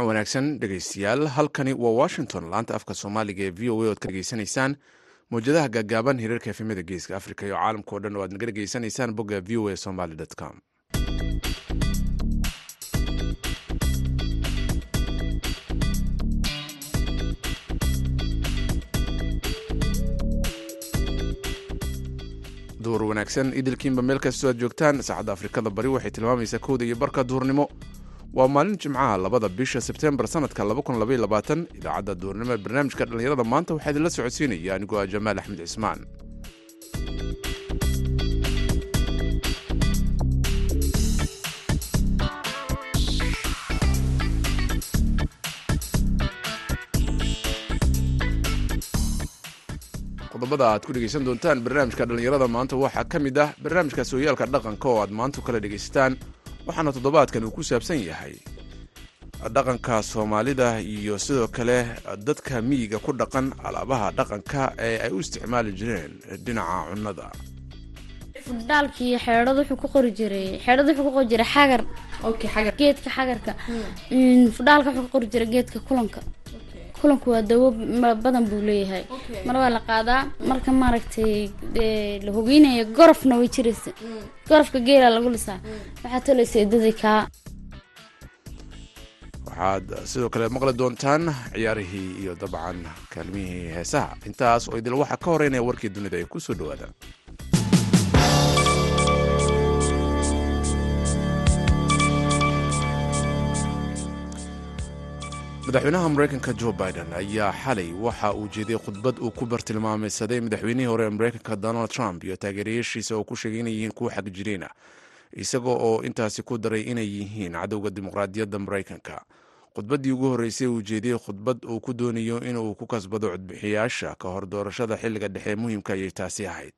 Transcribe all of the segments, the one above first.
jimco wanaagsan dhegaystayaal. Halkani waa washington. Laanta afka soomaaliga ee v o a oad ka dhegeysanaysaan mawjadaha gaagaaban hirarka efemada geeska africa iyo caalamka o dhan oo aad naga dhegeysanaysaan bogga v o a somaly com. Duur wanaagsan. Idilkiinba meel kastoo aad joogtaan saacadda afrikada bari waxay tilmaamaysaa kowda iyo barka duurnimo waa maalin jimcaha labada bisha sebtembar sanadka idaacadda duurnimo ee barnaamijka dhallinyarada maanta waxaa idinla socodsiinaya anigoo ah jamaal axmed cismaan. Qodobada aad ku dhegaysan doontaan barnaamijka dhallinyarada maanta waxaa ka mid ah barnaamijka sooyaalka dhaqanka oo aad maanta kala dhegaysataan waxaana toddobaadkan uu ku saabsan yahay dhaqanka soomaalida iyo sidoo kale dadka miyiga ku dhaqan alaabaha dhaqanka ee ay u isticmaali jireen dhinaca cunnada. Fudhaalkii xeedhad wuxuu ku qori jiray xeedhad wuxuu ku qori jiray xagar. Geedka xagarka. Fudhaalka wuxuu ku qori jiray geedka kulanka kulanku waa dawo badan buu leeyahay. Mar waa la qaadaa marka maaragtay la hogeynaya gorofna way jiraysa gorofka geela lagu lisaa. Waxaa tolaysa edadii kaa waxaad sidoo kale maqli doontaan ciyaarihii iyo dabcan kaalmihii heesaha. Intaas oo idil waxaa ka horeynaya warkii dunida ee ku soo dhawaada madaxweynaha mareykanka jo biden ayaa xalay waxa uu jeeday khudbad uu ku bartilmaameysaday madaxweynihii hore ee mareykanka donald trump iyo taageerayaashiisa oo ku sheegay inay yihiin kuwa xag jiriina isaga oo intaasi ku daray inay yihiin cadowga dimuqraadiyadda mareykanka. Khudbaddii ugu horreysay uu jeediyey khudbad uu ku doonayo inuu ku kasbado codbixiyaasha ka hor doorashada xilliga dhexe muhiimka ayay taasi ahayd.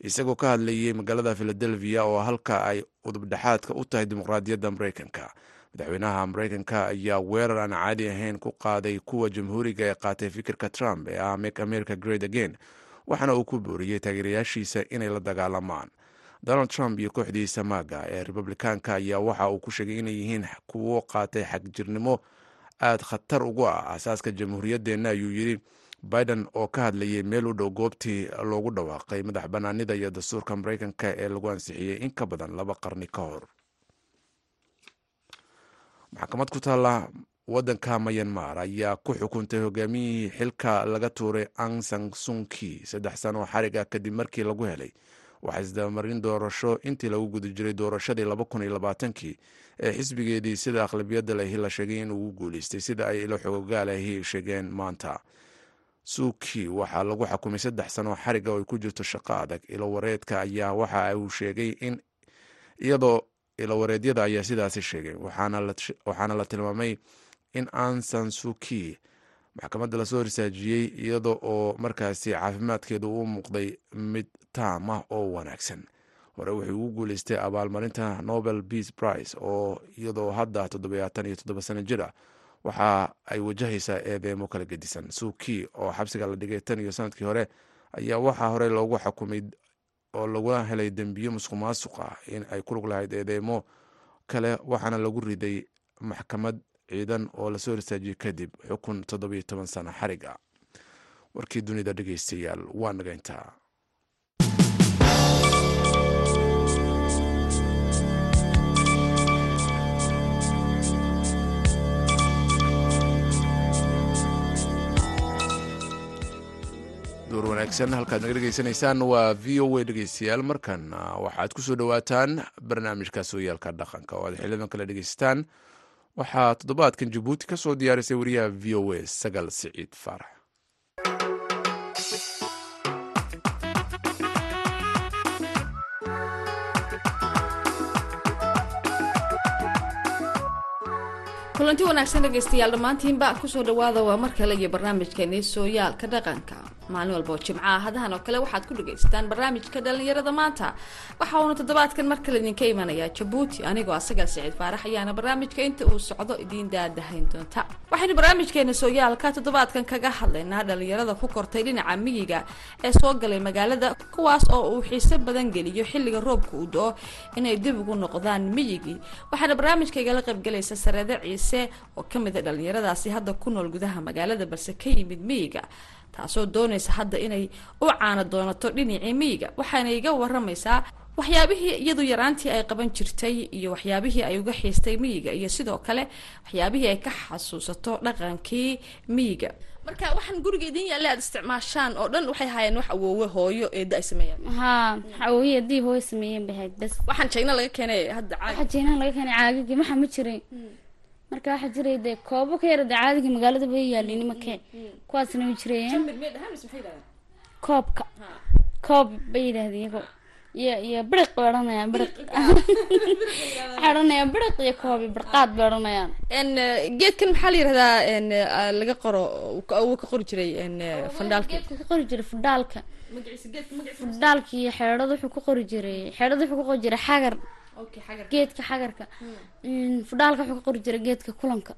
Isagoo ka hadlayay magaalada philadelphia oo halka ay udubdhexaadka u tahay dimuqraadiyadda mareykanka madaxweynaha mareykanka ayaa weerar aan caadi ahayn ku qaaday kuwa jamhuuriga ee qaatay fikirka trump ee ah make america great again waxaana uu ku booriyey taageerayaashiisa inay la dagaalamaan donald trump iyo kooxdiisa maaga ee republikaanka ayaa waxa uu ku sheegay inay yihiin kuwo qaatay xagjirnimo aad khatar ugu ah aasaaska jamhuuriyaddeenna ayuu yidhi. Biden oo ka hadlayay meel u dhow goobtii loogu dhawaaqay madax banaanida iyo dastuurka mareykanka ee lagu ansixiyey in ka badan laba qarni ka hor maxkamad ku taalla waddanka mayanmar ayaa ku xukuntay hogaamiyihii xilka laga tuuray ansang sunki saddex sano xarig ah kadib markii lagu helay. Waxaa isdabamarin doorasho intii lagu guda jiray doorashadii laba kun iyo labaatankii ee xisbigeedii sida aqlabiyadda lahi la sheegay in ugu guuleystay sida ay ilo xogogaalahii sheegeen maanta. Suuki waxaa lagu xukumay saddex sano xariga oo ay ku jirto shaqo adag. Ilo wareedka ayaa waxa uu sheegay in iyadoo ilowareedyada ayaa sidaasi sheegay. Waxaana la tilmaamay in ansan suki maxkamadda la soo risaajiyey iyada oo markaasi caafimaadkeedu u muuqday mid taam ah oo wanaagsan. Hore wuxuu ugu guuleystay abaalmarinta nobel peace prize oo iyadoo hadda toddobayaatan iyo toddoba sano jir ah waxa ay wajahaysaa eedeemo kala gedisan. Suki oo xabsiga la dhigay tan iyo sannadkii hore ayaa waxaa hore loogu xukumay oo lagula helay dembiyo musuq maasuq ah in ay ku lug lahayd eedeemo kale waxaana lagu riday maxkamad ciidan oo la soo risaajiyey kadib xukun toddobiyo toban sano xarig ah warkii dunida dhegeystayaal waa nagayntaa door wanaagsan halkaad naga dhegeysanaysaan waa v o a dhegeystayaal markan waxaad ku soo dhowaataan barnaamijka sooyaalka dhaqanka oo aad xilidan kale dhegeysataan waxaa toddobaadkan jabuuti ka soo diyaarisay wariyaha v o a sagal siciid faarax kulanti wanaagsan dhegaystayaal dhammaantiinba ku soo dhawaada waa mar kale iyo barnaamijkeeni sooyaalka dhaqanka maalin walba jimcaha hadahan oo kale waxaad ku dhagaystaan barnaamijka dhalinyarada maanta. Waxa uuna toddobaadkan mar kale idinka imanayaa jabuuti anigoo asaga siciid faarax ayaana barnaamijka inta uu socdo idiin daadahayn doonta waxaynu barnaamijkeena sooyaalka toddobaadkan kaga hadlaynaa dhalinyarada ku kortay dhinaca miyiga ee soo galay magaalada kuwaas oo uu xiise badan geliyo xilliga roobka uu do-o inay dib ugu noqdaan miyigii waxaana barnaamijkaygala qaybgalaysa sareede ciise oo ka mid a dhalinyaradaasi hadda ku nool gudaha magaalada balse ka yimid miyiga taasoo doonaysa hadda inay u caano doonato dhinacii miyiga. Waxaana iga waramaysaa waxyaabihii iyadu yaraantii ay qaban jirtay iyo waxyaabihii ay uga xiistay miyiga iyo sidoo kale waxyaabihii ay ka xasuusato dhaqankii miyiga. Marka waxaan guriga idin yaalla aad isticmaashaan oo dhan waxay haayeen wax awoowe hooyo eedda ay sameeyaan. Haa awooye dii hooy sameeyeen bay ahayd bas waxaan jayna laga keenay hadda waxaa jeenaha laga keenay caagagii maxaa ma jiray marka waxaa jiray dee koobo ka yara dee caadiga magaalada bay yaalin makee kuwaasna ma jirayeen koobka. Koob bay yidhaahdeen iyago iyo iyo biriq bay odhanayaan biriq waxay odhanayaan biriq iyo koob iyo birqaad bay odhanayaan. N geedkan maxaa la yihahdaa n laga qoro uu ka qori jiray n fandhaalki geedka ka qori jiray fudhaalka fudhaalka iyo xeedhada wuxuu ku qori jiray xeedhada wuxuu ku qori jiray xagar geedka xagarka. Fudhaalka wuxuu ka qori jiray geedka kulanka.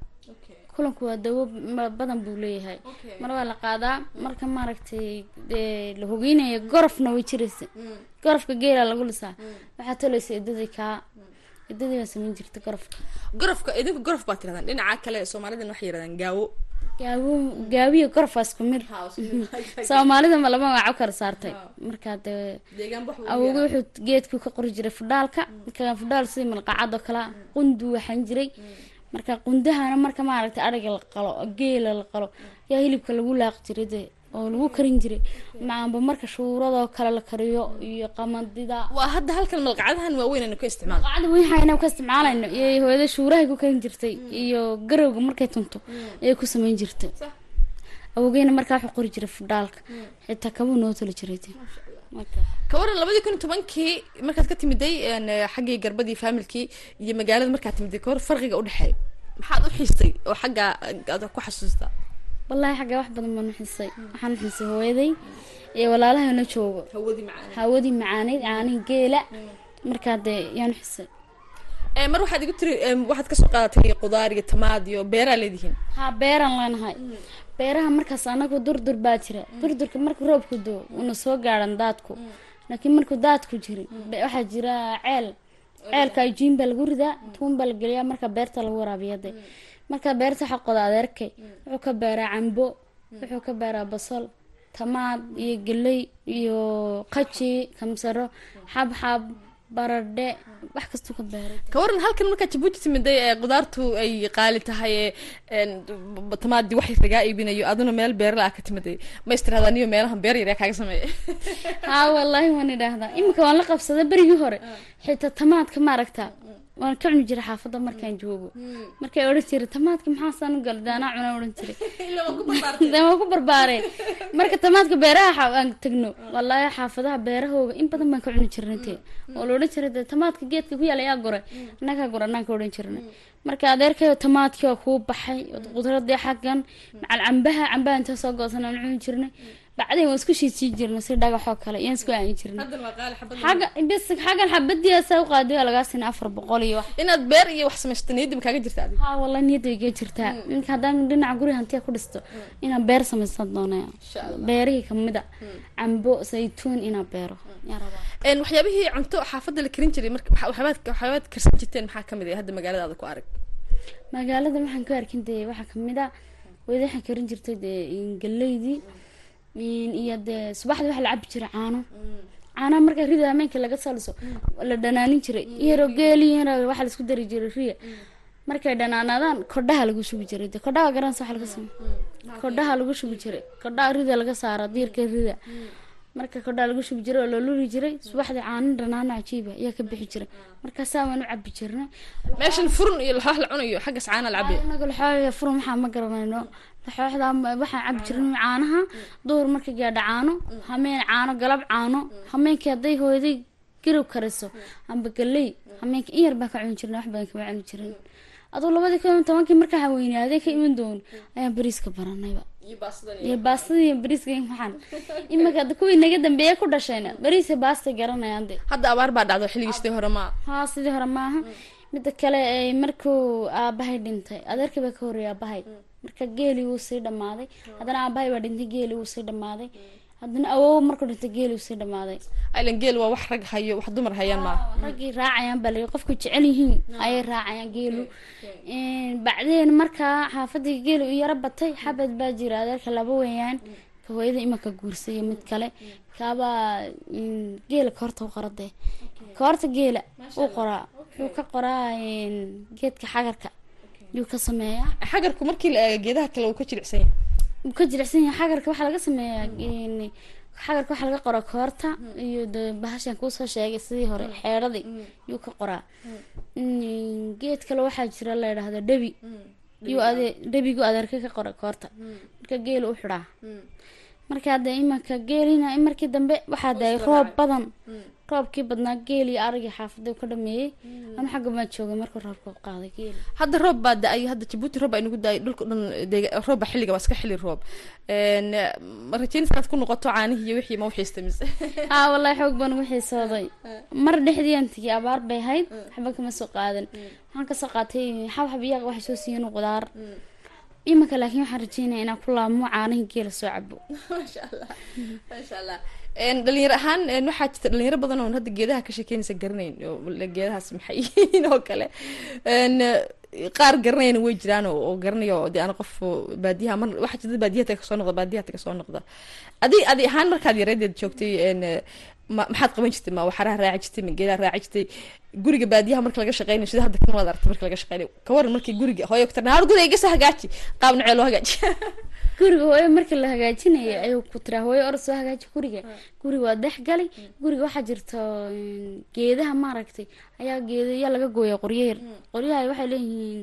Kulanku waa dawo badan buu leeyahay. Mar waa la qaadaa marka maaragtay dee la hogeynaya gorofna way jiraysa. Gorofka geela lagu lisaa. Waxaa tolaysa idadii kaa idadii baa samayn jirta gorofka. Gorofka idinku gorof baad tirahdaan dhinaca kale soomaalidan waxay yirahdaan gaawo waa isku mid soomaalida ma laba magaco kala saartay. Markaa dee awooga wuxuu geedku ka qori jiray fudhaalka marka fudhaal sidii malqacad oo kale qunduu waxaan jiray. Marka qundahana marka maaragtay ariga la qalo geela la qalo. Yaa hilibka lagu laaqi jiray dee oo lagu karin jiray. Macanba marka shuuradoo kale la kariyo iyo qamadida waa hadda halkan malqacadahan waaweyn aynu ka isticmaal qacda weyhayna ka isticmaalayno iyo hooyada shuurahay ku karin jirtay iyo garowga markay tunto ayay ku samayn jirtay. Awogeyna markaa wuxuu qori jiray fudhaalka xitaa kabuu noo toli jiray ka waran labadii kun iyo tobankii markaad ka timiday xaggii garbadii faamilkii iyo magaalada markaad timiday ka hor farqiga udhexeey maxaad u xiistay oo xagga aad ku xasuustaa wallaahi xagga wax badan baan uxisay waxaan uxisay hooyaday iyo walaalahana joogo. Hawadii macaan hawadii macaaneyd caanihi geela. Markaa dee yaan uxisay mar waxaad igu tiri waxaad ka soo qaadatay qudaar iyo tamaad iyo beeraa leedihiin? Haa beeraan leenahay beeraha markaas anagu durdur baa jira. Durdurka marka roobku doo una soo gaadhan daadku. Laakiin markuu daadku jirin waxaa jira ceel. Ceelka ajiin baa lagu ridaa tuun baa la geliyaa marka beerta lagu waraabiya de marka beerta waxaa qoda adeerkay wuxuu ka beeraa cambo wuxuu ka beeraa basal tamaad iyo geley iyo qaji kamsaro xabxab baradhe wax kastuu ka beeray. Ka waran halkan markaa jabuuti timiday ee qudaartu ay qaali tahay ee tamaadii wax lagaa iibinayo aduna meel beerla ah ka timiday ma istiraada niyo meelahan beer yar kaaga sameeya haa wallaahi waan idhaahdaa. Iminka waan la qabsaday berigii hore. Xitaa tamaadka maaragta waan ka cuni jiray xaafadda markaan joogo. Markay odhan jiray tamaadka maxaasaan u gala daanaa cunaa odhan jiray. Waan ku barbaareen marka tamaadka beeraha aan tagno wallaahi xaafadaha beerahooga in badan baan ka cuni jirnay tee oo la odhan jiray tamaadka geedka ku yaalla yaa goray. Annagaa gora annaan ka odhan jirnay marka adeerkayo tamaadkii waa kuu baxay. Qudradii xaggan. Macal cambaha cambaha intaa soo goosan aan cuni jirnay bacdeen waan isku shiidsiin jirnay si dhagaxoo kale iyaan isku aani bis xaggan xabadiyaasa u qaaday waa lagaa sinay afar boqol iyo inaad beer iyo wax samaysato niyadda kaaga jirta adiga? Haa wallahi niyadda way jirtaa. Ninka haddaan dhinaca guri hantiya ku dhisto inaan beer samaysan doonaya. Beerihii ka mid a cambo saytuun inaan beero. Waxyaabihii cunto xaafadda la karin jiray waxyaabaad karsan jirteen maxaa ka mid ah? Hadda magaaladaada ku arag. Magaalada waxaan ku arkin dee waxaa ka mid a waxaan karin jirtay dee galeydii iyo dee subaxdii waxaa la cabi jiray caano. Caanaha marka rida hameenka laga saliso la dhanaanin jiray iyaro geeli yaro waxaa la isku dari jiray riya markay dhanaanaadaan kodhaha lagu shubi jiray. De kodhaha garanaysa waxa laga samey kodhaha lagu shubi jiray. Kodhaha rida laga saara diirka rida. Marka kodhaha lagu shubi jiray oo la luli jiray subaxdii caano dhanaano cajiiba ayaa ka bixi jiray markaasaa waan u cabi jirnay. Meeshan furun iyo laxoox la cunayo xaggas caana la cabi inaga laxooxya furun waxaa ma garanayno waxaan cabi jirnay caanaha. Duhur markay gaadha caano hameen caano galab caano hameenkii hadday hooyaday garow kariso amba galey hameenkii in yar baan ka cuni jirnay wax badan kama cuni jirin. Aduu labadii kun tobankii markaa weynaaday ka iman doon ayaan bariiska baranayba iyo baastada iyo bariiska iyo waxaan. Imika hadda kuwii naga dambeeya ku dhashayna bariiska baasta garanayaan de hadda abaar baa dhacdo xilligiistii hore ma. Haa sidii hore maaha. Midda kale markuu aabahay dhintay adeerkii baa ka horreeyay aabahay marka geeli wuu sii dhamaaday. Haddana aabahay baa dhintay geeli wuu sii dhamaaday. Haddana awow markuu dhintay geeli wuu sii dhamaaday. Ilan geel waa wax rag hayo wax dumar hayaan maaha raggii raacayaan baa qofku jecel yihiin ayay raacayaan geelu. Bacdeen markaa xaafadii geelu u yaro batay xabad baa jira. Adeerka laba weeyaan ka hooyada imanka guursaya mid kale. Kaabaa geela kahorta u qorade kahorta geela uu qoraa. Wuxuu ka qoraa geedka xagarka yuu ka sameeyaa? Xagarku markii la eego geedaha kale uu ka jilicsan yahay. Wuu ka jilicsan yahay. Xagarka waxaa laga sameeyaa xagarka waxaa laga qoraa koorta iyo de bahashan kuusoo sheegay sidii hore xeedhadii yuu ka qoraa. Geed kale waxaa jira la yidhaahdo dhebi yuu ade dhebigu adeerka ka qora koorta. Marka geel u xidhaa. Markaa dee imanka geelina markii dambe waxaa daayay roob badan roobkii badnaa geel iyo arigii xaafada ka dhameeyey. Ama xagga maa joogay markuu roobka qaaday geel. Hadda roob baa da'ay hadda jabuuti roob baa inagu da'ay dhulka dhan roob baa xilliga waa iska xilli roob. Ma rajeynaysa inaad ku noqoto caanihii iyo wixii ma uxiista mise. Haa wallahi xoog baan ugu xiisooday. Mar dhexdii aan tigi abaar bay ahayd waxba kama soo qaadan. Waxaan ka soo qaatay xabxab iyaga waxay soo siiyeen qudaar. Imanka laakiin waxaan rajeynaya inaan ku laabmo caanihii geela soo cabo maasha allah maasha allah dhalinyaro ahaan waxaa jirta dhalinyaro badan oon hadda geedaha ka sheekeynaysa garanayn geedahaas maxay yihiin oo kale. Qaar garanayana way jiraan oo garanayo de ana qof baadiyaha mar waxaa jirta baadiyaha taga ka soo noqda baadiyaha taga soo noqda. Adi adi ahaan markaad yareedeed joogtay ma maxaad qaban jirtay ma waxaraha raaci jirtay ma geedaha raaci jirtay? Guriga baadiyaha marka laga shaqeynayo sida hadda kan waad marka laga shaqeynayo kawaran markii guriga hooyo ku har guriga iga soo hagaaji qaab nocee loo hagaaji guriga hooyo marka la hagaajinaya ayuu ku tiraa. Hooyo orod soo hagaaji guriga. Guriga waa dex gali. Guriga waxaa jirta geedaha maaragtay. Ayaa geedayaa laga gooya qoryeer qoryaha waxay leeyihiin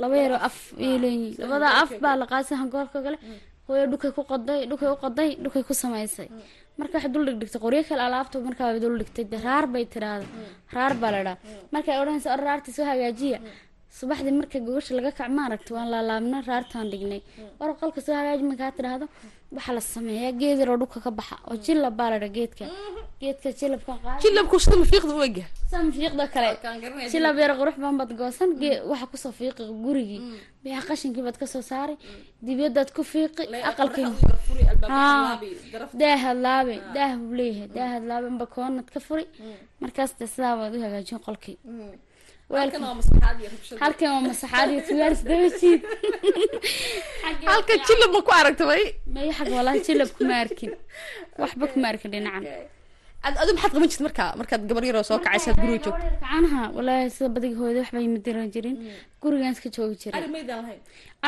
laba yaroo af ayay leeyihiin labada af baa la qaadsan hangoolka kale. Hooyo dhukay ku qoday dhukay u qoday dhukay ku samaysay. Marka waxay dul dhigdhigtay. Qoryo kale alaabta markaa dul dhigtay. Raar bay tiraahda raar baa la dhaa markay odhanaysa or raartii soo hagaajiya subaxdii marka gogasha laga kac maaragta waan laalaabna raartaan dhignay. War qolka soo hagaaji tidhaahdo waxaa la sameeyaa geed yaroo dhulka ka baxa oo jilab baa la dha geedka. Geedka jilabka qaad jilabku sida mafiiqda u egyahay saa mafiiqda kale. Jilab yar qurux baan baad goosan gee waxa ku soo fiiqi gurigii. Biyaha qashinkii baad ka soo saaray dibyadaad ku fiiqi aqalkii daahad laabe daah buu leeyahay daahad laabe koonad ka furi. Markaas de sidaa baad u hagaajin qolkii halkan waa masaxaad iyo tugaars dabajiid halka jilab ma ku aragta bay maya xag walahi jilab kuma arkin waxba kuma arkin dhinacan. ad adu maxaad qaban jirta markaa markaad gabar yaroo soo kacaysaad guriga joogto kacanaha walaahi sida badiga hooyada waxba ima diran jirin. Gurigaan iska joogi jiray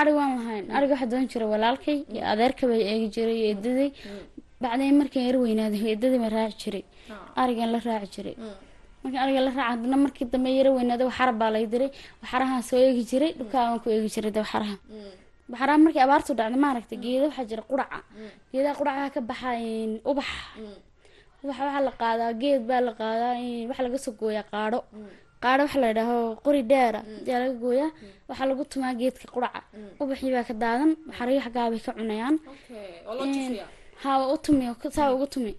ari waan lahayn. Ariga waxaa doon jira walaalkay iyo adeerka bay eegi jiray iyo eedaday bacdeen markaan yar weynaaday eedaday baa raaci jiray. Arigan la raaci jiray marka ariga la raaca haddana markii dambe yaro weynaada waxara baa lay diray. Waxarahaan soo eegi jiray dhulkaagan ku eegi jiray waxaraha waxaraha markii abaartu dhacda maaragtay geeda waxaa jira quraca. Geedaha quraca ka baxa ubax. Ubax waxaa la qaadaa geed baa la qaadaa waxaa laga soo gooyaa qaadho. Qaadho waxaa la yidhaaho qori dheera ayaa laga gooyaa. Waxaa lagu tumaa geedka quraca. Ubaxii baa ka daadan waxarayo xaggaabay ka cunayaan. Ha u tumi saa ugu tumi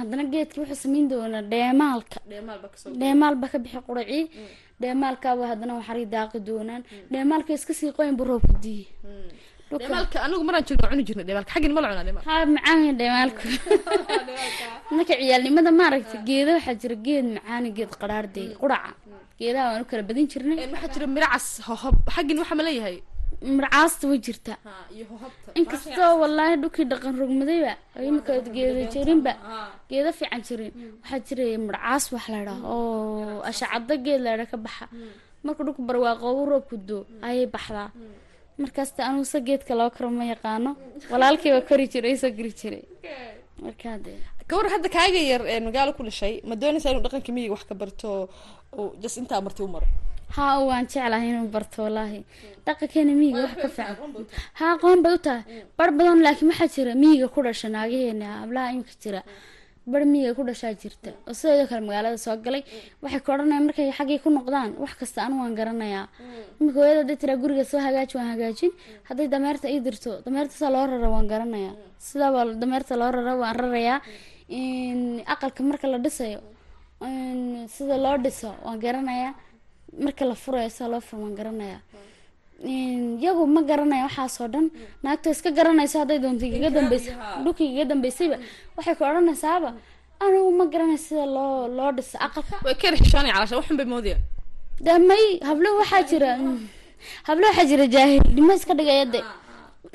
haddana geedka wuxuu samayn doonaa dheemaalka. Dheemaal baa ka bixi quracii. Dheemaalkaaba haddana waxaray daaqi doonaan. Dheemaalka iska sii qoyn bu roobku diiye dheemaalka anigu maraan joogno cuni jirnay dheemaalka. Xaggin ma la cunaa dheemaalka. Haa macaan dheemaalku marka ciyaalnimada maaragta geeda waxaa jira geed macaani geed qaraardey quraca geedaha waan u kala badin jirnay. Waxaa jira miracas hohob xaggin waxaa ma leeyahay marcaasta way jirta. Inkastoo wallaahi dhulkii dhaqan rogmadayba imika geeda jirinba. Geeda fiican jirin. Waxaa jiray marcaas wax laydhaa oo ashacado geed laydha ka baxa. Marka dhulku barwaaqoobu roobku doo ayay baxdaa. Markaasta anuusa geedka loo karo ma yaqaano. Walaalkiiba kori jiray soo geri jiray. Gawar hadda. Kaaga yar magaalo ku dhashay ma doonaysaa inuu dhaqanka miyiga wax ka barto jas intaa marti u maro haa waan jeclahay inuu barto wallaahi. Dhaqankeena miyiga wax ka fiican. Haa aqoon bay u tahay. Bar badan laakiin waxaa jira miyiga ku dhasha naagaheena hablaha imika jira. Bar miyiga ku dhashaa jirta. Oo sidoo kale magaalada soo galay. Waxay ka odhanayaan markay xaggii ku noqdaan wax kasta anu waan garanayaa. Iminka hooyada hadday tiraa guriga soo hagaaji waan hagaajin. Hadday dameerta ii dirto dameertasaa loo rara waan garanayaa. Sidaabaa dameerta loo rara waan rarayaa aqalka marka la dhisayo sida loo dhiso waan garanayaa marka la furayo sida loo furo waan garanayaa iyagu ma garanaya waxaasoo dhan. Naagta iska garanaysa hadday doonta igaga dambeysa dhulka igaga dambeysayba waxay ku odhanaysaaba anigu ma garanay sida loo loo dhisa aqalka way ka rixishoonay calaasha waxun bay moodaya de may hablo waxaa jira hablo waxaa jira jaahilnimo iska dhigaya de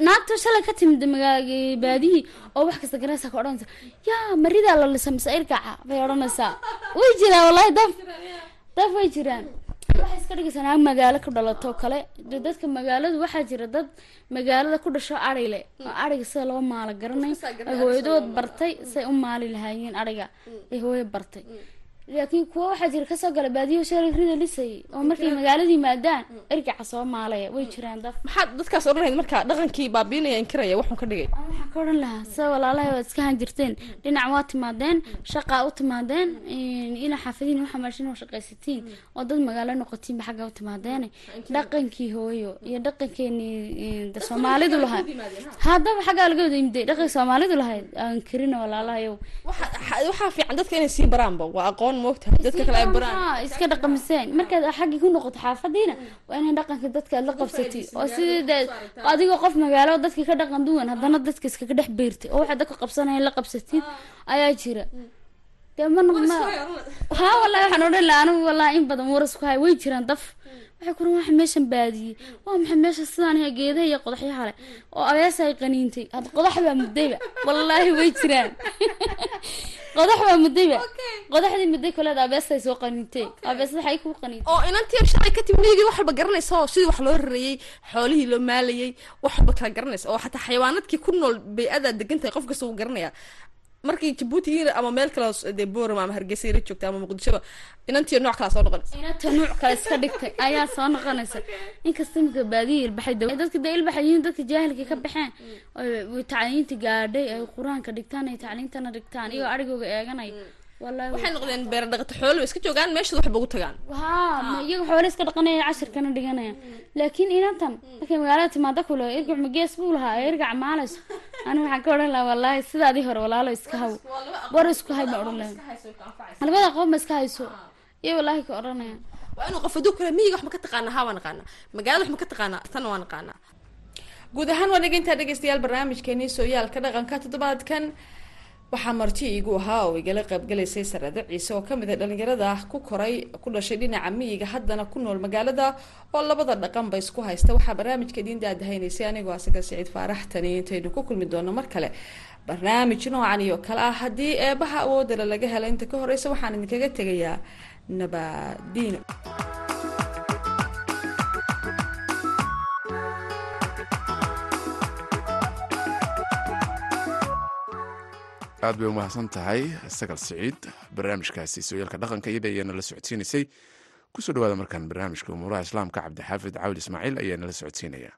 naagta shalay ka timid magaala baadihii oo wax kasta garanaysa ka odhanaysa. Yaa maridaa la lisa irkaca bay odhanaysaa. Way jiraan wallahi daf daf way jiraan waxay iska dhigaysaa naag magaalo ku dhalato kale. De dadka magaaladu waxaa jira dad magaalada ku dhasho adhay le oo adhiga sida loo maalo garanay ay hooyadood bartay say u maali lahaayeen adhiga ay hooyo bartay laakiin kuwa waxaa jira ka soo gala baadiyo shalay rida lisayay oo markay magaalada yimaadaan ergaca soo maalaya way jiraan daf maxaad dadkaas odhan lahayd marka dhaqankii baabiinaya inkiraya waxun ka dhigay? Waxaan ka odhan lahaa sida walaalahay waad iska han jirteen dhinac waa timaadeen shaqaa u timaadeen ina xaafadiin waxa maashin oo shaqaysatiin oo dad magaalo noqotiinba xagga u timaadeene dhaqankii hooyo iyo dhaqankeenii soomaalidu lahayd haddaba xaggaa laga wada yimiday dhaqankii soomaalidu lahayd aan karina walaalahayow waxaa fiican dadka inay sii baraanba waa aqoon moogtahay dadka kale ay baraan. iska dhaqamiseen. Markaad xaggii ku noqoto xaafadiina waa inay dhaqanka dadka aad la qabsatid oo sidii adigoo qof magaalo dadkii ka dhaqan duwan haddana dadka iskaga dhex beertay oo waxaad dadka qabsanaya la qabsatid ayaa jira. Dee ma ma ha wallahi waxaan odhan laha anigu wallahi in badan waras ku hay way jiraan daf waxay kuran waxa meeshan baadiyey. Waa maxay meesha sidaan iyo geedaha iyo qodaxyaha leh? Oo abeesa ay qaniintay. Had qodax baa muddayba wallaahi way jiraan. Qodax baa muddayba qodaxdii mudday koleed abeesay soo qaniintay. Abeesada waxay ku qaniintay. Oo inantii shalay ka timid miyigii wax walba garanaysa oo sidii wax loo rarayey xoolihii loo maalayey wax walba kala garanaysa oo xataa xayawaanadkii ku nool bay-adaa degan tahay qof kasta wuu garanaya markii jabuuti ama meel kale dee boram ama hargeysa ila joogta ama muqdishoba inantii nooc kalaa soo noqonaysa. Inanta nuuc kale iska dhigtay ayaa soo noqonaysa. Inkasta imika baadiya ilbaxay dadka dee ilbaxay yihiin dadka jaahilka ka baxeen way tacliinta gaadhay ay qur'aanka dhigtaan ay tacliintana dhigtaan iyagoo arigooga eeganay. Wallahi waxay noqdeen beera dhaqato xoolo way iska joogaan meeshada waxba ugu tagaan. Iyaga xoole iska dhaqanaya cashirkana dhiganaya. Laakiin inantan markay magaalada timaada kule irgac magees buu lahaa ee irgac maalayso aniga waxaan ka odhan lahaa wallaahi sidaadii hore walaalo iska haw. War isku hay baan odhan lahaa. labada qof ma iska hayso. Iyo wallaahi ka odhanaya. Waa inuu qof hadduu kale miyiga wax ma ka taqaanaa haa waa naqaanaa magaalada wax ma ka taqaanaa tan waa naqaanaa guud ahaan waa dhegeyintaa dhegeystayaal barnaamijkeenii sooyaalka dhaqanka toddobaadkan waxaa marti iigu ahaa oo igala qaybgalaysay sarade ciise oo ka mid a dhalinyarada ku koray ku dhashay dhinaca miyiga haddana ku nool magaalada oo labada dhaqanba isku haysta. Waxaa barnaamijka idiin daadahaynaysay anigoo asaga siciid faarax tani intaynu ku kulmi doono mar kale. Barnaamij noocan iyo kale ah haddii eebaha awoodala laga helo inta ka horeysa waxaan idinkaga tegayaa nabadiino aad bay umahadsan tahay sagal siciid. Barnaamijkaasi sooyaalka dhaqanka iyada ayaa nala socodsiinaysay ku soo dhawaada markaan barnaamijka umuuraha islaamka cabdixaafid cawil ismaaciil ayaa nala socodsiinaya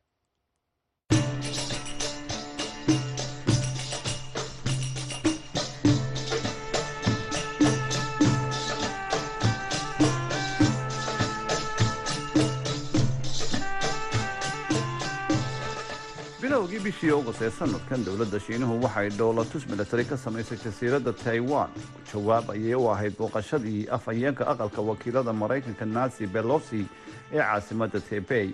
bilowgii bishii august ee sanadkan dowladda shiinuhu waxay dhoolatus milatari ka samaysay jasiiradda taiwan. Jawaab ayay u ahayd booqashadii afhayeenka aqalka wakiilada maraykanka nancy belosi ee caasimadda tebey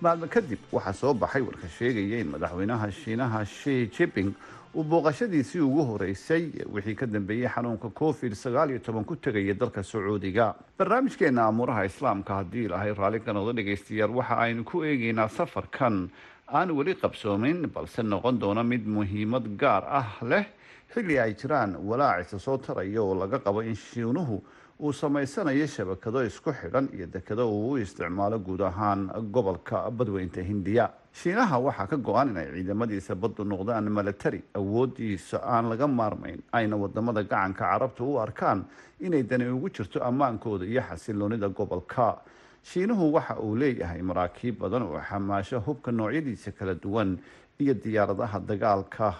maalmo kadib waxaa soo baxay warka sheegaya in madaxweynaha shiinaha shi jiping uu booqashadiisii ugu horeysay wixii ka dambeeyey xanuunka covid sagaal iyo toban ku tegaya dalka sacuudiga. Barnaamijkeena amuuraha islaamka haddii ilahay raalli ka noqdo dhegaystayaal waxa aynu ku eegeynaa safarkan aan weli qabsoomin balse noqon doona mid muhiimad gaar ah leh. Xilli ay jiraan walaacisa soo taraya oo laga qabo in shiinuhu uu samaysanayo shabakado isku xidhan iyo dekado uu u isticmaalo guud ahaan gobolka badweynta hindiya. Shiinaha waxaa ka go-an inay ciidamadiisa baddu noqdaan milatari awoodiisa aan laga maarmayn ayna waddamada gacanka carabta u arkaan inay dani ugu jirto ammaankooda iyo xasiloonida gobolka shiinuhu waxa uu leeyahay maraakiib badan oo xamaasho hubka noocyadiisa kala duwan iyo diyaaradaha dagaalka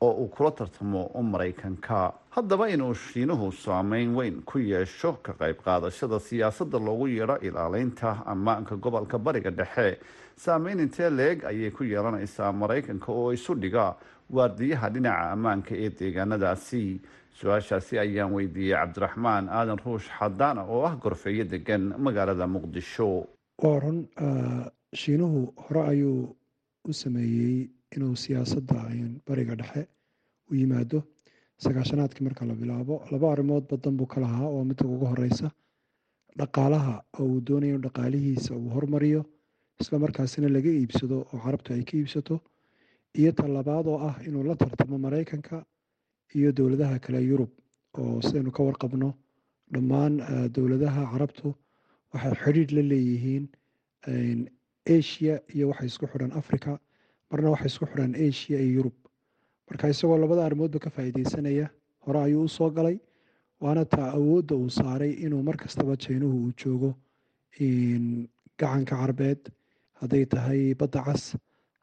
oo uu kula tartamo maraykanka. Haddaba inuu shiinuhu saameyn weyn ku yeesho ka qayb qaadashada siyaasadda loogu yeedho ilaaleynta ammaanka gobolka bariga dhexe saameyn intee leeg ayay ku yeelanaysaa maraykanka oo isu dhiga waardiyaha dhinaca ammaanka ee deegaanadaasi su'aashaasi ayaan weydiiyey cabdiraxmaan aadan ruush xadaana oo ah gorfeeyo degan magaalada muqdisho. Waa run shiinuhu hore ayuu u sameeyey inuu siyaasadda bariga dhexe u yimaado. Sagaashanaadkii marka la bilaabo laba arrimood badan buu ka lahaa oo midka ugu horeysa dhaqaalaha oo uu doonaya inu dhaqaalihiisa uu hormariyo isla markaasina laga iibsado oo carabtu ay ka iibsato iyo ta labaad oo ah inuu la tartamo maraykanka iyo dowladaha kale yurub oo sidaynu ka warqabno dhammaan dowladaha carabtu waxay xidhiidh la leeyihiin asia iyo waxay isku xidhan africa marna waxay isku xidhan asia iyo yurub. Marka isagoo labada arrimoodba ka faa'iideysanaya hore ayuu u soo galay waana taa awoodda uu saaray inuu mar kastaba jeynuhu uu joogo gacanka carbeed hadday tahay badda cas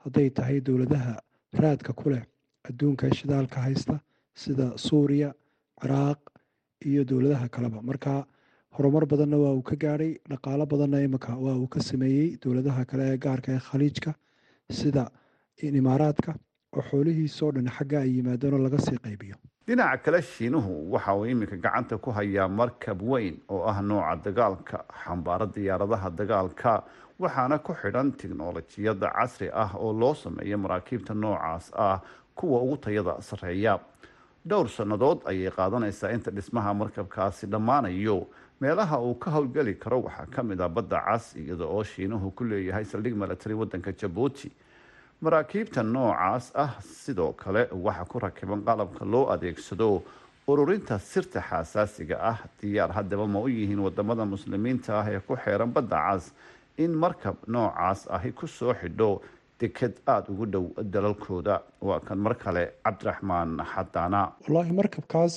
hadday tahay dowladaha raadka ku leh adduunka shidaalka haysta sida suuriya ciraaq iyo dowladaha kaleba. Marka horumar badanna waa uu ka gaadhay dhaqaalo badanna imika waa uu ka sameeyey dowladaha kale ee gaarka ee khaliijka sida imaaraadka oo xoolihiisoo dhan xagga ay yimaadeenoo laga sii qaybiyo. Dhinaca kale shiinuhu waxa uu iminka gacanta ku hayaa markab weyn oo ah nooca dagaalka xambaaro diyaaradaha dagaalka waxaana ku xidhan tiknolojiyadda casri ah oo loo sameeyo maraakiibta noocaas ah kuwa ugu tayada sarreeya dhowr sannadood ayay qaadanaysaa inta dhismaha markabkaasi dhammaanayo. Meelaha uu ka howlgeli karo waxaa ka mid ah badda cas iyada oo shiinuhu ku leeyahay saldhig milatary waddanka jabuuti. Maraakiibta noocaas ah sidoo kale waxaa ku rakiban qalabka loo adeegsado ururinta sirta xasaasiga ah. Diyaar haddaba ma u yihiin waddamada muslimiinta ah ee ku xeeran badda cas. In markab noocaas ahi ku soo xidho deked aada ugu dhow dalalkooda. Waa kan mar kale cabdiraxmaan xadaana wallaahi markabkaas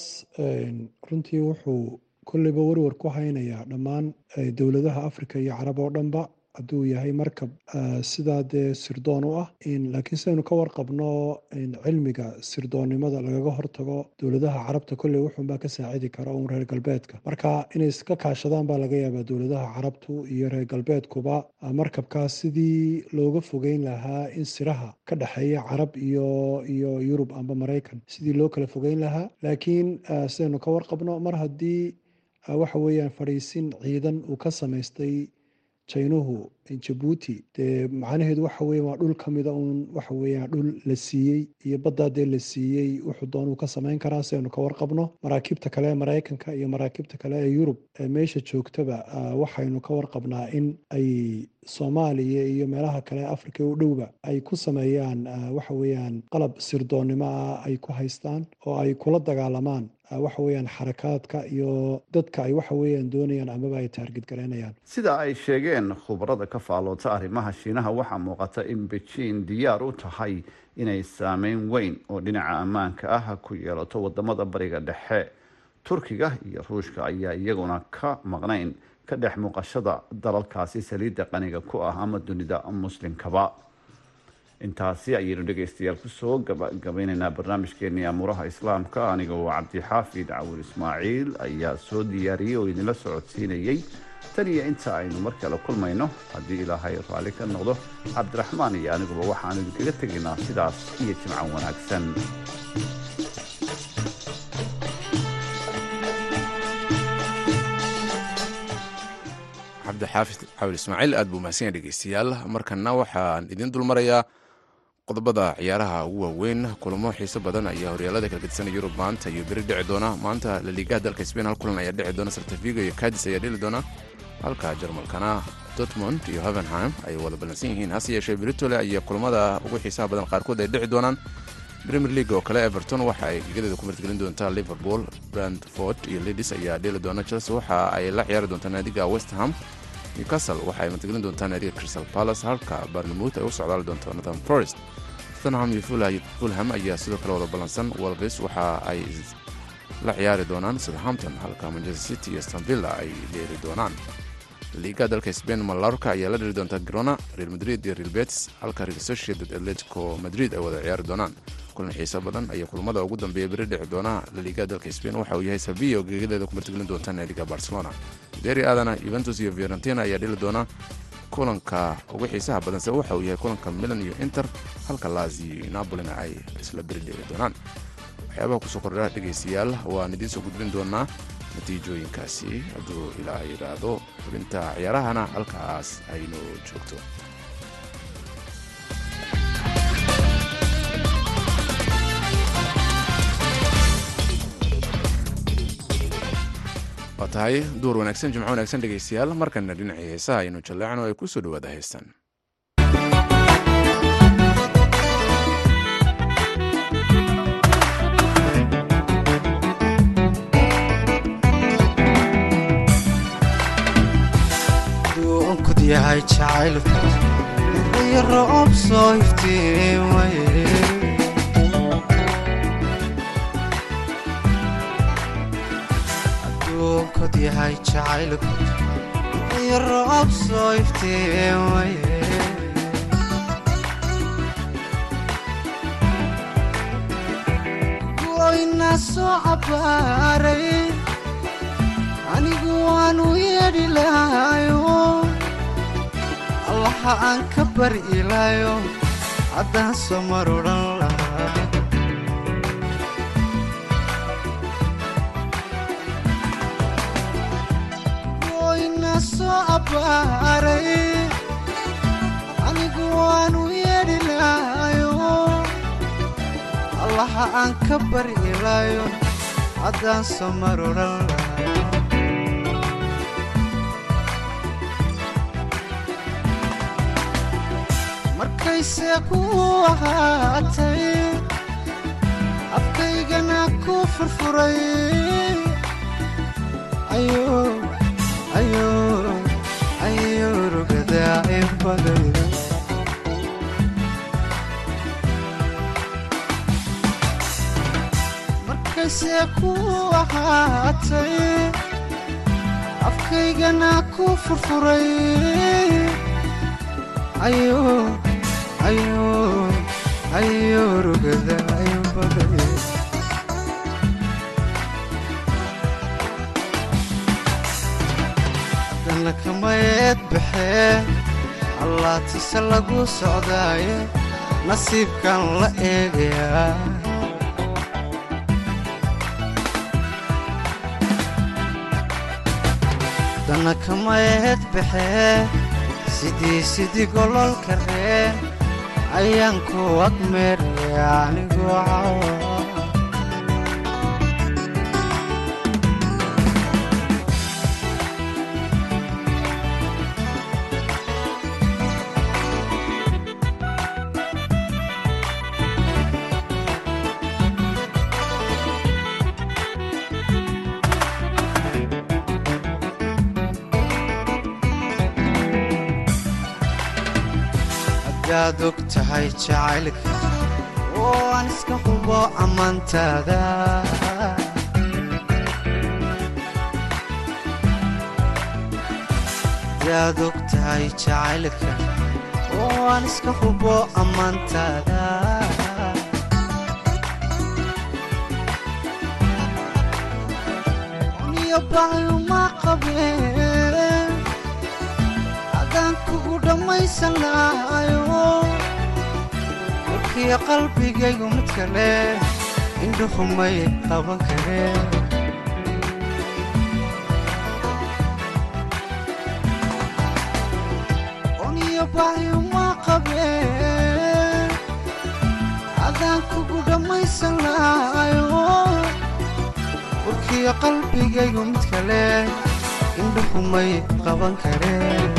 runtii wuxuu kolleyba warwar ku haynayaa dhammaan dowladaha africa iyo carab oo dhanba hadduu yahay markab sidaa dee sirdoon u ah laakiin sidaynu ka warqabno cilmiga sirdoonnimada lagaga hortago dowladaha carabta kolley wuxuunbaa ka saacidi kara uun reer galbeedka. Marka inay iska kaashadaan baa laga yaabaa dowladaha carabtu iyo reer galbeedkuba. Markabkaas sidii looga fogeyn lahaa in siraha ka dhexeeya carab iyo iyo yurub amba maraykan sidii loo kala fogeyn lahaa. Laakiin sidaynu ka warqabno mar haddii waxa weeyaan fadhiisin ciidan uu ka samaystay jaynuhu jabuuti dee macnaheedu waxa weye waa dhul ka mida uun waxa weeyaan dhul la siiyey iyo baddaa dee la siiyey. Wuxuu doonuu ka samayn karaa si aynu ka warqabno maraakiibta kale ee maraykanka iyo maraakiibta kale ee yurub. Ee meesha joogtaba waxaynu ka warqabnaa in ay soomaaliya iyo meelaha kale ee africa u dhowba ay ku sameeyaan waxa weeyaan qalab sirdoonnimo ah ay ku haystaan oo ay kula dagaalamaan waxa weeyaan xarakaadka iyo dadka ay waxa weeyaan doonayaan amaba ay taargid garaynayaan sida ay sheegeen khubarada ka faaloota arrimaha shiinaha waxaa muuqata in bejiin diyaar u tahay inay saameyn weyn oo dhinaca ammaanka ah ku yeelato waddamada bariga dhexe. Turkiga iyo ruushka ayaa iyaguna ka maqnayn ka dhex muuqashada dalalkaasi saliidda qaniga ku ah ama dunida muslimkaba intaasi ayaynu dhegaystayaal ku soo gabagabeyneynaa barnaamijkeenii amuuraha islaamka. Aniga oo cabdixaafid cawil ismaaciil ayaa soo diyaariyey oo idinla socodsiinayey tan iyo inta aynu mar kale kulmayno haddii ilaahay raalli ka noqdo cabdiraxmaan iyo aniguba waxaanu idinkaga tegaynaa sidaas iyo jimcan wanaagsan. Cabdixaafid cawil ismaaciil aad buu mahadsan yahay dhegeystayaal markana waxaan idiin dulmarayaa qodobada ciyaaraha ugu waaweyn. Kulamo xiiso badan ayaa horyaalada kala gedisanaya yurub maanta iyo beri dhici doona. Maanta laliigaha dalka sbain hal kulan ayaa dhici doona. Saltavigo iyo cadis ayaa dheli doona. Halka jarmalkana dortmond iyo hovenheim ay wada ballansan yihiin. Hase yeeshee britole ayaa kulamada ugu xiisaha badan qaarkood ay dhici doonaan. Premier league oo kale everton waxa ay gigadeeda ku martgelin doontaa liverpool. Brandford iyo lidis ayaa dheeli doona. Chelsea waxa ay la ciyaari doontaa naadiga westham newcastle waxa ay martigelin doontaa naadiga crystal palace. Halka barnemouth ay u socdaali doonto northern forest tottenham iyo fulham ayaa sidoo kale wada ballansan wolves waxa ay la ciyaari doonaan southampton halka manchester city iyo stanvilla ay dheeli doonaan. Liiga dalka spain malorka ayaa la dhiri doonta grona real madrid iyo real betis halka real sociedad atletico madrid ay wada ciyaari doonaan. Kulan xiiso badan ayaa kulamada ugu dambeeya beri dhici doona laliiga dalka spain waxa uu yahay sevilla oo geegadeeda ku martigelin doonta naadiga barcelona. Deri aadana yuventus iyo fiorentina ayaa dhili doona kulanka ugu xiisaha badanse waxa uu yahay kulanka milan iyo inter halka lazio iyo napolina ay isla beri dhili doonaan. Waxyaabaha ku soo kordha dhegaystayaal waan idiin soo gudbin doonaa natiijooyinkaasi hadduu ilaa yidhaahdo xubinta ciyaarahana halkaas aynu joogto tahay. Duur wanaagsan jimco wanaagsan dhegaystayaal markana dhinacii heesaha aynu jalleecno ay ku soo dhowaada heestan yahay jacaylku iyo roob soo yahay jacaylku iyo roob soo cabaaray anigu waanu yeedhi lahayo allaha aan ka bari ilaayo haddaan soo mar soo abbaaray anigu lahayo allaha aan ka bari ilaayo haddaan soo mar odhan ku ahaatay afkaygana ku furfuray ayo rugadaa in baday markayse ku ahaatay afkaygana ku furfuray allaatise lagu socdaaye nasiibkan la eegayaa. Haddana kamayeed baxee sidii sidii gololka reen ayaan ku agmeeraya anigoo cawa tahay jacaylka oo aan iska hubo ammaantaada hadaad og tahay jacaylka oo aan iska hubo ammaantaada uniyo baayuma qabeen adaan kugu dhammaysan lahayo warkiyo qalbigaygu mid kale. Indhuhumay qaban qabeen adaan kugu dhammaysan lahayo warkiyo qalbigaygu mid kale indhuhumay qaban kareen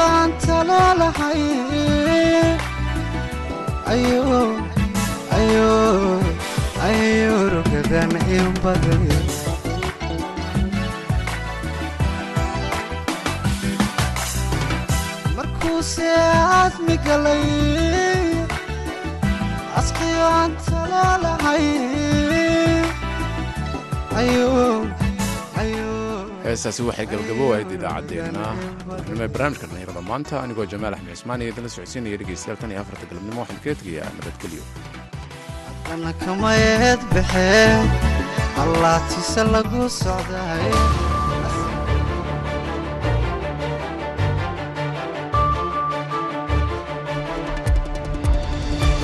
waanta leelahay ayurugadan in badan markuuse aadmi galay asqiyo aanta leelahay heestaasi waxay gabagabo ahayd idaacaddeenna ee barnaamijka dhallinyarada maanta. Anigoo jamaal axmed cismaan iyo idinla socodsiinaya dhegeystayaal tan iyo afarta galabnimo waxaan kaga tegayaa nabadgelyo dana kamayeed baxee allaatiise lagu socday